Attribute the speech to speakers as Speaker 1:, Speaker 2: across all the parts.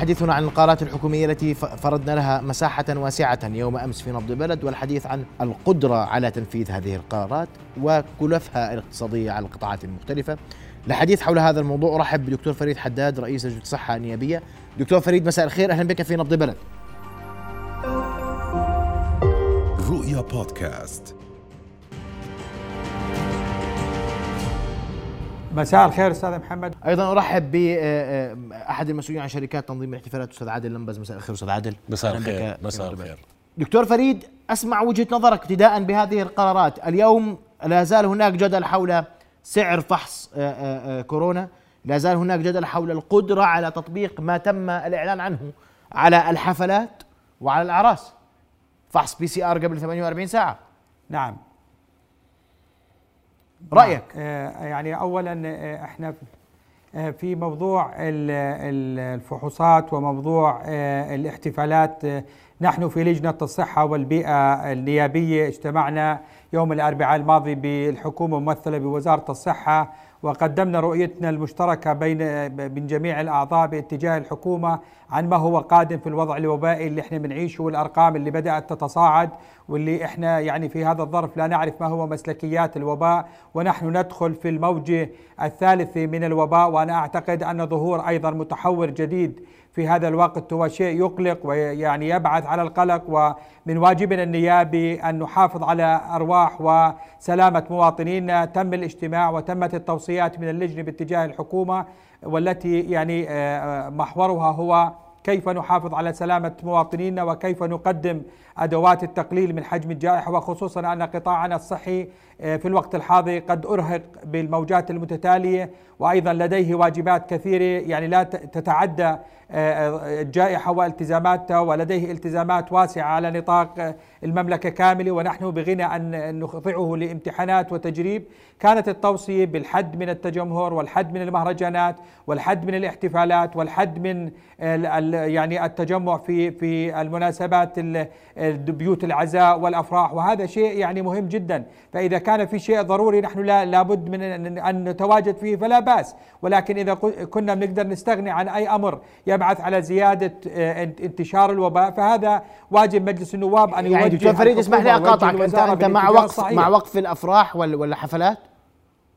Speaker 1: حديثنا عن القرارات الحكومية التي فرضنا لها مساحة واسعة يوم أمس في نبض بلد والحديث عن القدرة على تنفيذ هذه القرارات وكلفها الاقتصادية على القطاعات المختلفة. لحديث حول هذا الموضوع أرحب بدكتور فريد حداد رئيس لجنة الصحة النيابية. دكتور فريد مساء الخير. أهلا بك في نبض بلد.
Speaker 2: رؤيا بودكاست.
Speaker 3: مساء الخير أستاذ محمد.
Speaker 1: أيضا أرحب باحد المسؤولين عن شركات تنظيم الاحتفالات أستاذ عادل لمبز. مساء الخير أستاذ عادل.
Speaker 4: مساء الخير. مساء الخير.
Speaker 1: دكتور فريد أسمع وجهة نظرك ابتداء بهذه القرارات. اليوم لا زال هناك جدل حول سعر فحص كورونا. لا زال هناك جدل حول القدرة على تطبيق ما تم الإعلان عنه على الحفلات وعلى الأعراس. فحص PCR قبل 48 ساعة.
Speaker 3: نعم.
Speaker 1: رأيك؟
Speaker 3: آه يعني اولا آه إحنا آه في موضوع الفحوصات وموضوع الاحتفالات نحن في لجنة الصحة والبيئة النيابية اجتمعنا يوم الأربعاء الماضي بالحكومة ممثله بوزارة الصحة وقدمنا رؤيتنا المشتركة بين من جميع الأعضاء باتجاه الحكومة عن ما هو قادم في الوضع الوبائي اللي إحنا بنعيشه والأرقام اللي بدأت تتصاعد. واللي إحنا يعني في هذا الظرف لا نعرف ما هو مسلكيات الوباء ونحن ندخل في الموجة الثالثة من الوباء وأنا أعتقد أن ظهور أيضا متحور جديد في هذا الوقت هو شيء يقلق ويعني يبعث على القلق ومن واجبنا النيابي أن نحافظ على أرواح وسلامة مواطنينا. تم الاجتماع وتمت التوصيات من اللجنة باتجاه الحكومة والتي يعني محورها هو كيف نحافظ على سلامة مواطنينا وكيف نقدم أدوات التقليل من حجم الجائحة وخصوصا أن قطاعنا الصحي في الوقت الحاضر قد أرهق بالموجات المتتالية وأيضا لديه واجبات كثيرة يعني لا تتعدى الجائحة والتزاماتها ولديه التزامات واسعة على نطاق المملكة كاملة ونحن بغنى أن نخضعه لامتحانات وتجريب. كانت التوصية بالحد من التجمهر والحد من المهرجانات والحد من الاحتفالات والحد من يعني التجمع في في المناسبات بيوت العزاء والأفراح وهذا شيء يعني مهم جدا. فإذا كان في شيء ضروري نحن لا لابد من ان نتواجد فيه فلا بأس. ولكن إذا كنا بنقدر نستغني عن أي أمر يبعث على زيادة انتشار الوباء فهذا واجب مجلس النواب أن
Speaker 1: يعني دكتور فريد اسمح لي أقاطعك. انت أنت مع وقف مع وقف الأفراح ولا حفلات؟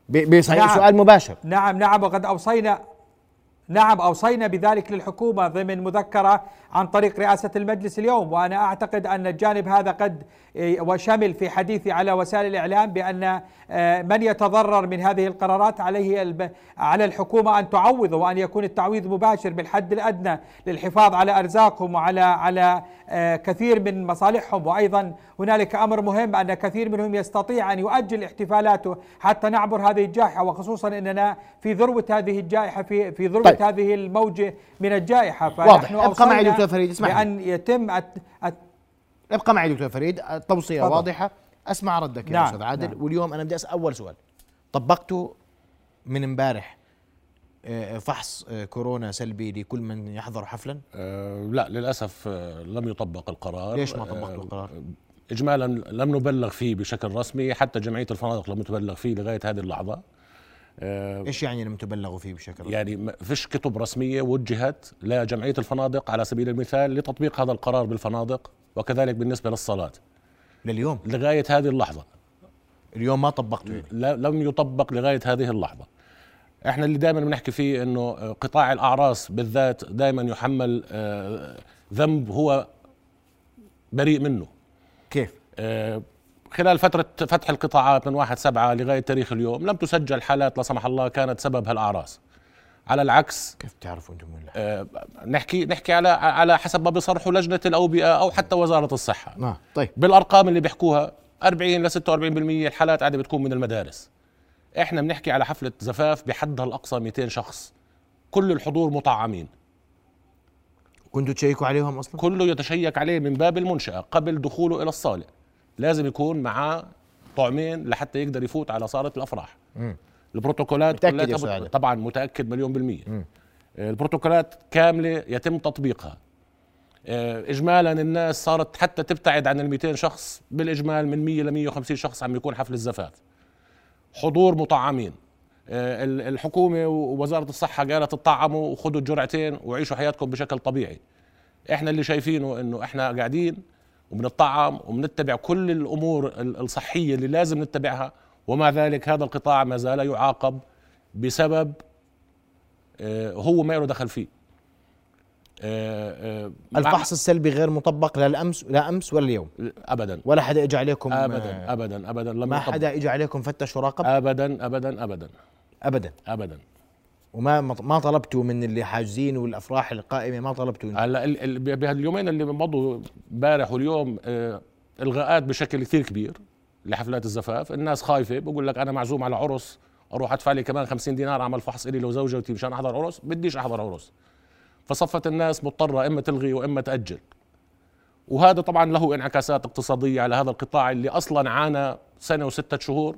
Speaker 1: بصحيح نعم. سؤال مباشر.
Speaker 3: نعم نعم وقد أوصينا نعم أوصينا بذلك للحكومة ضمن مذكرة عن طريق رئاسة المجلس اليوم. وأنا أعتقد أن الجانب هذا قد وشمل في حديثي على وسائل الإعلام بأن من يتضرر من هذه القرارات عليه على الحكومة أن تعوض وأن يكون التعويض مباشر بالحد الأدنى للحفاظ على أرزاقهم وعلى على كثير من مصالحهم. وأيضا هنالك أمر مهم أن كثير منهم يستطيع أن يؤجل احتفالاته حتى نعبر هذه الجائحة وخصوصا إننا في ذروة هذه الجائحة في في ذروة طيب. هذه الموجة من الجائحة
Speaker 1: واضح ابقى معي دكتور فريد اسمح
Speaker 3: بأن يتم أت... أت...
Speaker 1: ابقى معي دكتور فريد التوصيه فضل. واضحة أسمع ردك يا نعم. أستاذ عادل نعم. واليوم أنا بدي أسأل أول سؤال طبقتوا من امبارح فحص كورونا سلبي لكل من يحضر حفلا؟
Speaker 4: أه لا للأسف لم يطبق القرار
Speaker 1: ليش ما طبقتوا القرار؟
Speaker 4: اجمالا لم نبلغ فيه بشكل رسمي حتى جمعية الفنادق لم تبلغ فيه لغاية هذه اللحظة.
Speaker 1: إيش يعني لم تبلغوا فيه بشكل رسمي؟
Speaker 4: يعني ما فيش كتب رسمية وجهت لجمعيه الفنادق على سبيل المثال لتطبيق هذا القرار بالفنادق وكذلك بالنسبة للصلاه
Speaker 1: لليوم؟
Speaker 4: لغاية هذه اللحظة.
Speaker 1: اليوم ما طبقتوا
Speaker 4: لم يطبق لغاية هذه اللحظة. إحنا اللي دائما بنحكي فيه إنه قطاع الأعراس بالذات دائما يحمل ذنب هو بريء منه.
Speaker 1: كيف
Speaker 4: خلال فترة فتح القطاعات من واحد سبعة لغاية تاريخ اليوم لم تسجل حالات لا سمح الله كانت سببها الأعراس على العكس
Speaker 1: كيف تعرفوا أنتم ولا؟
Speaker 4: آه نحكي نحكي على على حسب ما بيصرحوا لجنة الأوبئة أو حتى وزارة الصحة.
Speaker 1: آه. طيب.
Speaker 4: بالأرقام اللي بيحكوها 40 ل 46% الحالات عادة بتكون من المدارس. إحنا بنحكي على حفلة زفاف بحدها الأقصى 200 شخص. كل الحضور مطعمين.
Speaker 1: كنتوا تشيكوا عليهم أصلا؟
Speaker 4: كله يتشيك عليه من باب المنشأة قبل دخوله إلى الصالة لازم يكون معاه طعمين لحتى يقدر يفوت على صالة الأفراح
Speaker 1: مم.
Speaker 4: البروتوكولات
Speaker 1: متأكد
Speaker 4: كلها. طبعا متأكد مليون بالمية
Speaker 1: مم.
Speaker 4: البروتوكولات كاملة يتم تطبيقها آه، اجمالا الناس صارت حتى تبتعد عن ال 200 شخص بالإجمال من 100 ل 150 شخص عم يكون حفل الزفاف حضور مطعمين الحكومة ووزارة الصحة قالت اطعموا وخذوا الجرعتين وعيشوا حياتكم بشكل طبيعي. إحنا اللي شايفينه إنه إحنا قاعدين وبنطعم وبنتبع كل الأمور ال- الصحية اللي لازم نتبعها ومع ذلك هذا القطاع ما زال يعاقب بسبب آه، هو ما له دخل فيه. آه، آه،
Speaker 1: الفحص السلبي غير مطبق لا الأمس لا أمس ولا اليوم؟
Speaker 4: ابدا.
Speaker 1: ولا حدا اجى عليكم
Speaker 4: ابدا ابدا ابدا. لم
Speaker 1: ما. حدا اجى عليكم فتش وراقب
Speaker 4: ابدا ابدا ابدا.
Speaker 1: ابدا.
Speaker 4: ابدا.
Speaker 1: وما ما طلبتوا من اللي حاجزين والأفراح القائمة ما طلبتوا
Speaker 4: هلأ ال- ال- بهاليومين اللي مضوا امبارح واليوم آه، الغاءات بشكل كثير كبير لحفلات الزفاف. الناس خايفة بقول لك أنا معزوم على عرس أروح أدفع لي كمان 50 دينار أعمل فحص إلي لو زوجتي مشان أحضر عرس بديش أحضر عرس. فصفت الناس مضطرة إما تلغي وإما تأجل. وهذا طبعا له انعكاسات اقتصادية على هذا القطاع اللي أصلا عانى سنة وستة شهور.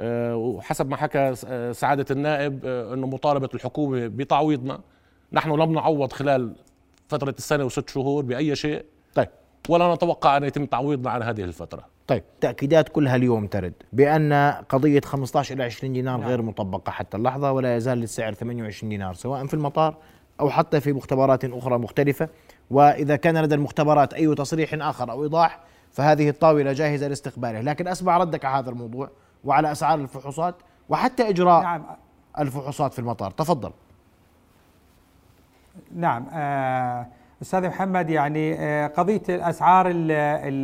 Speaker 4: وحسب ما حكى آه، سعادة النائب آه، إنه مطالبة الحكومة بتعويضنا. نحن لم نعوض خلال فترة السنة وست شهور بأي شيء.
Speaker 1: طيب.
Speaker 4: ولا نتوقع أن يتم تعويضنا عن هذه الفترة.
Speaker 1: طيب. تأكيدات كلها اليوم ترد بأن قضية 15 إلى 20 دينار غير مطبقة حتى اللحظة ولا يزال السعر 28 دينار سواء في المطار أو حتى في مختبرات أخرى مختلفة. وإذا كان لدى المختبرات أي تصريح آخر أو إيضاح فهذه الطاولة جاهزة لاستقباله. لكن أسمع ردك على هذا الموضوع. وعلى أسعار الفحوصات وحتى إجراء
Speaker 3: نعم.
Speaker 1: الفحوصات في المطار. تفضل.
Speaker 3: نعم. آه، أستاذ محمد يعني آه، قضية الأسعار ال-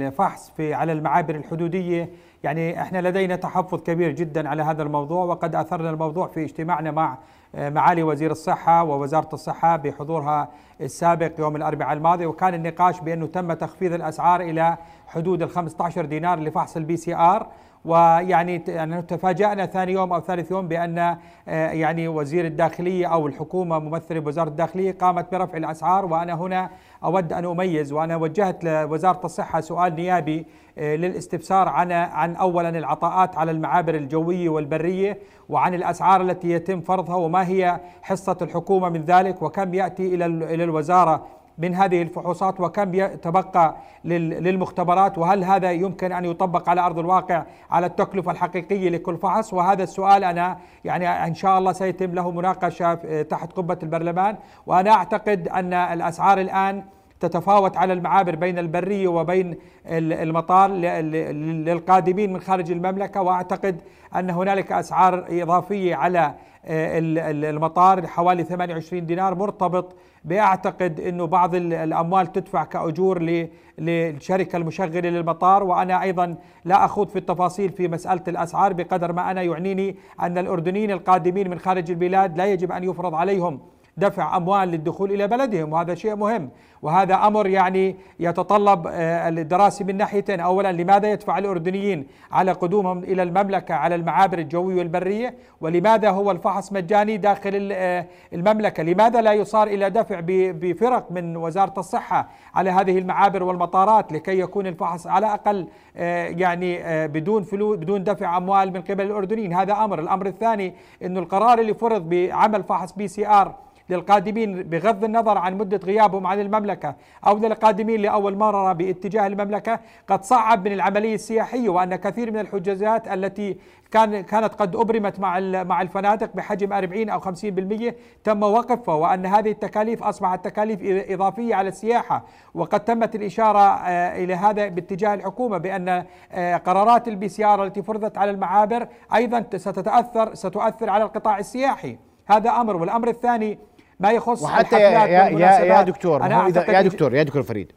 Speaker 3: الفحص في على المعابر الحدودية يعني إحنا لدينا تحفظ كبير جدا على هذا الموضوع وقد أثرنا الموضوع في اجتماعنا مع آه، معالي وزير الصحة ووزارة الصحة بحضورها السابق يوم الأربعاء الماضي وكان النقاش بأنه تم تخفيض الأسعار إلى حدود ال 15 دينار لفحص ال PCR ويعني يعني تفاجأنا ثاني يوم أو ثالث يوم بأن آه، يعني وزير الداخلية أو الحكومة ممثلة بوزارة الداخلية قامت برفع الأسعار وأنا هنا أود أن أميز وأنا وجهت لوزارة الصحة سؤال نيابي آه، للاستفسار عن عن أولا العطاءات على المعابر الجوية والبرية وعن الأسعار التي يتم فرضها وما هي حصة الحكومة من ذلك وكم يأتي إلى الوزارة من هذه الفحوصات وكم يتبقى لل- للمختبرات وهل هذا يمكن أن يطبق على أرض الواقع على التكلفه الحقيقيه لكل فحص؟ وهذا السؤال أنا يعني إن شاء الله سيتم له مناقشة في- تحت قبة البرلمان. وأنا أعتقد أن الأسعار الآن تتفاوت على المعابر بين البريه وبين ال- المطار للقادمين من خارج المملكة. وأعتقد أن هنالك أسعار إضافية على آه، ال- ال- المطار حوالي 28 دينار مرتبط باعتقد إنه بعض ال- الأموال تدفع كأجور ل- للشركة المشغلة للمطار وأنا أيضا لا أخوض في التفاصيل في مسألة الأسعار بقدر ما أنا يعنيني أن الأردنيين القادمين من خارج البلاد لا يجب أن يفرض عليهم. دفع أموال للدخول إلى بلدهم وهذا شيء مهم. وهذا أمر يعني يتطلب آه، الدراسة من ناحيتين. اولا لماذا يدفع الأردنيين على قدومهم إلى المملكة على المعابر الجوية والبرية؟ ولماذا هو الفحص مجاني داخل آه، المملكة؟ لماذا لا يصار إلى دفع بفرق من وزارة الصحة على هذه المعابر والمطارات لكي يكون الفحص على الاقل آه، يعني بدون فلوس بدون دفع أموال من قبل الأردنيين؟ هذا أمر. الأمر الثاني إنه القرار اللي فرض بعمل فحص PCR للقادمين بغض النظر عن مدة غيابهم عن المملكة أو للقادمين لأول مرة باتجاه المملكة قد صعب من العملية السياحية وأن كثير من الحجازات التي كان كانت قد أبرمت مع مع الفنادق بحجم 40 أو 50% تم وقفها وأن هذه التكاليف أصبحت تكاليف إض- إضافية على السياحة. وقد تمت الإشارة آه، إلى هذا باتجاه الحكومة بأن آه، قرارات ال PCR التي فرضت على المعابر أيضا ستتأثر ستؤثر على القطاع السياحي. هذا أمر. والأمر الثاني ما يخص
Speaker 1: وحتى يا يا, يا, يا. دكتور
Speaker 3: أنا
Speaker 1: إذا يا دكتور يا دكتور فريد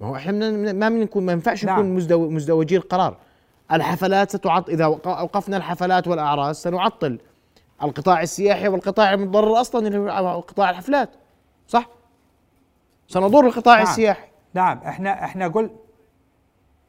Speaker 1: ما هو إحنا ما بنكون ما ينفعش
Speaker 3: نعم.
Speaker 1: نكون مزدو مزدوجي القرار الحفلات ستعط إذا وق- اوقفنا الحفلات والأعراس سنعطل القطاع السياحي والقطاع المتضرر أصلا اللي هو قطاع الحفلات صح سنضر القطاع
Speaker 3: نعم.
Speaker 1: السياحي
Speaker 3: نعم إحنا إحنا قل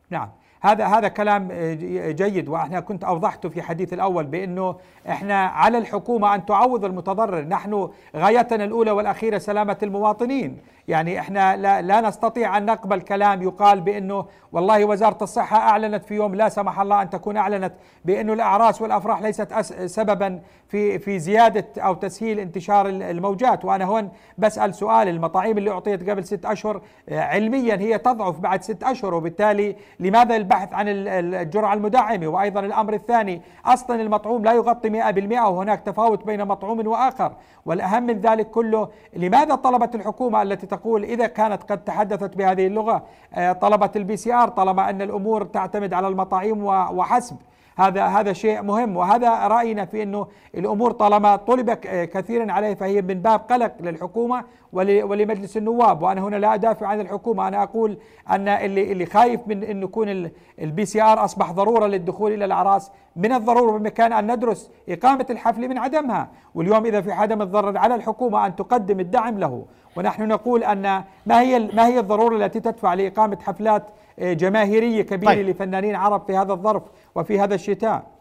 Speaker 3: نعم هذا هذا كلام آه، جيد وأحنا كنت أوضحته في حديث الأول بأنه إحنا على الحكومة أن تعوض المتضرر، نحن غايتنا الأولى والأخيرة سلامة المواطنين، يعني إحنا لا, لا نستطيع أن نقبل كلام يقال بأنه والله وزارة الصحة أعلنت في يوم لا سمح الله أن تكون أعلنت بأنه الأعراس والأفراح ليست سببا في في زيادة أو تسهيل انتشار ال- الموجات، وأنا هون بسأل سؤال المطاعيم اللي أعطيت قبل ست أشهر آه، علميا هي تضعف بعد ست أشهر وبالتالي لماذا البحث عن ال- ال- الجرعة المدعمة وأيضا الأمر الثاني أصلا المطعوم لا يغطي 100% وهناك تفاوت بين مطعوم وآخر. والأهم من ذلك كله لماذا طلبت الحكومة التي تقول إذا كانت قد تحدثت بهذه اللغة آه، طلبت ال PCR طالما أن الأمور تعتمد على المطاعيم وحسب. هذا هذا شيء مهم. وهذا رأينا في إنه الأمور طالما طلب ك- كثيرا عليه فهي من باب قلق للحكومة ول- ولمجلس النواب. وأنا هنا لا أدافع عن الحكومة. أنا أقول أن اللي اللي خايف من انه يكون ال PCR أصبح ضرورة للدخول إلى الأعراس من الضرورة بمكان أن ندرس إقامة الحفل من عدمها. واليوم إذا في حدا متضرر على الحكومة أن تقدم الدعم له. ونحن نقول أن ما هي ما هي الضرورة التي تدفع لإقامة حفلات آه، جماهيرية كبيرة
Speaker 1: طيب.
Speaker 3: لفنانين عرب في هذا الظرف وفي هذا الشتاء.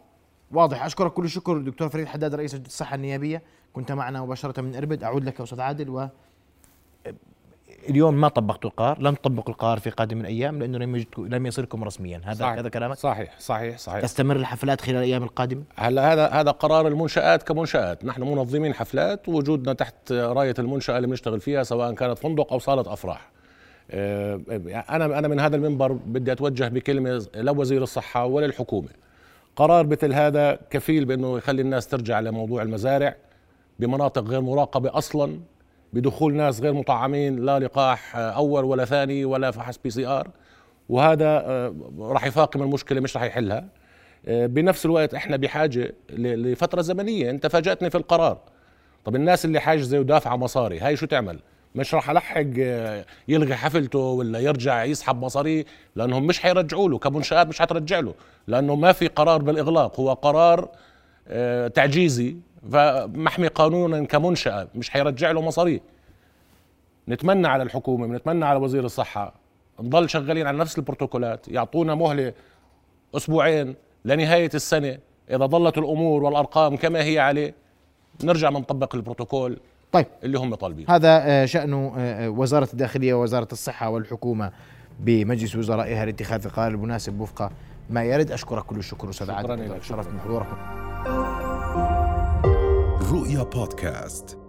Speaker 1: واضح. أشكرك كل الشكر دكتور فريد حداد رئيس لجنه الصحة النيابية. كنت معنا مباشرة من إربد. أعود لك يا أستاذ عادل و اليوم ما طبقتوا القرار لن تطبقوا القرار في قادم الأيام لأنه لم يجد لم يصلكم رسميا. هذا
Speaker 4: صحيح.
Speaker 1: هذا كلامك؟
Speaker 4: صحيح. صحيح. صحيح.
Speaker 1: تستمر الحفلات خلال الأيام القادمة؟
Speaker 4: هلا هذا هذا قرار المنشآت كمنشآت، نحن منظمين حفلات ووجودنا تحت راية المنشأة اللي بنشتغل فيها سواء كانت فندق أو صالة أفراح. آه، أنا أنا من هذا المنبر بدي أتوجه بكلمة لوزير الصحة وللحكومة. قرار مثل هذا كفيل بأنه يخلي الناس ترجع لموضوع المزارع بمناطق غير مراقبة أصلا بدخول ناس غير مطعمين لا لقاح أول ولا ثاني ولا فحص PCR وهذا آه، راح يفاقم المشكلة مش راح يحلها. آه، بنفس الوقت إحنا بحاجة لفترة زمنية أنت فاجأتني في القرار طب الناس اللي حاجزة ودافعة مصاري هاي شو تعمل مش راح ألحق آه، يلغي حفلته ولا يرجع يسحب مصاري لأنهم مش حيرجعوا له كمنشآت مش حترجع له لأنه ما في قرار بالإغلاق هو قرار آه، تعجيزي فمحمي قانونا كمنشأة مش حيرجع له مصاريه نتمنى على الحكومة نتمنى على وزير الصحة نضل شغالين على نفس البروتوكولات يعطونا مهلة أسبوعين لنهاية السنة إذا ظلت الأمور والأرقام كما هي عليه نرجع نطبق البروتوكول.
Speaker 1: طيب.
Speaker 4: اللي هم طالبين.
Speaker 1: هذا آه، شأن آه، آه، وزارة الداخلية ووزارة الصحة والحكومة بمجلس وزرائها لاتخاذ القرار المناسب وفق ما يرد. أشكرك كل الشكر أستاذ
Speaker 4: شكراً
Speaker 1: عادل
Speaker 4: لك،
Speaker 1: شرفت بحضورك
Speaker 2: رؤيا بودكاست.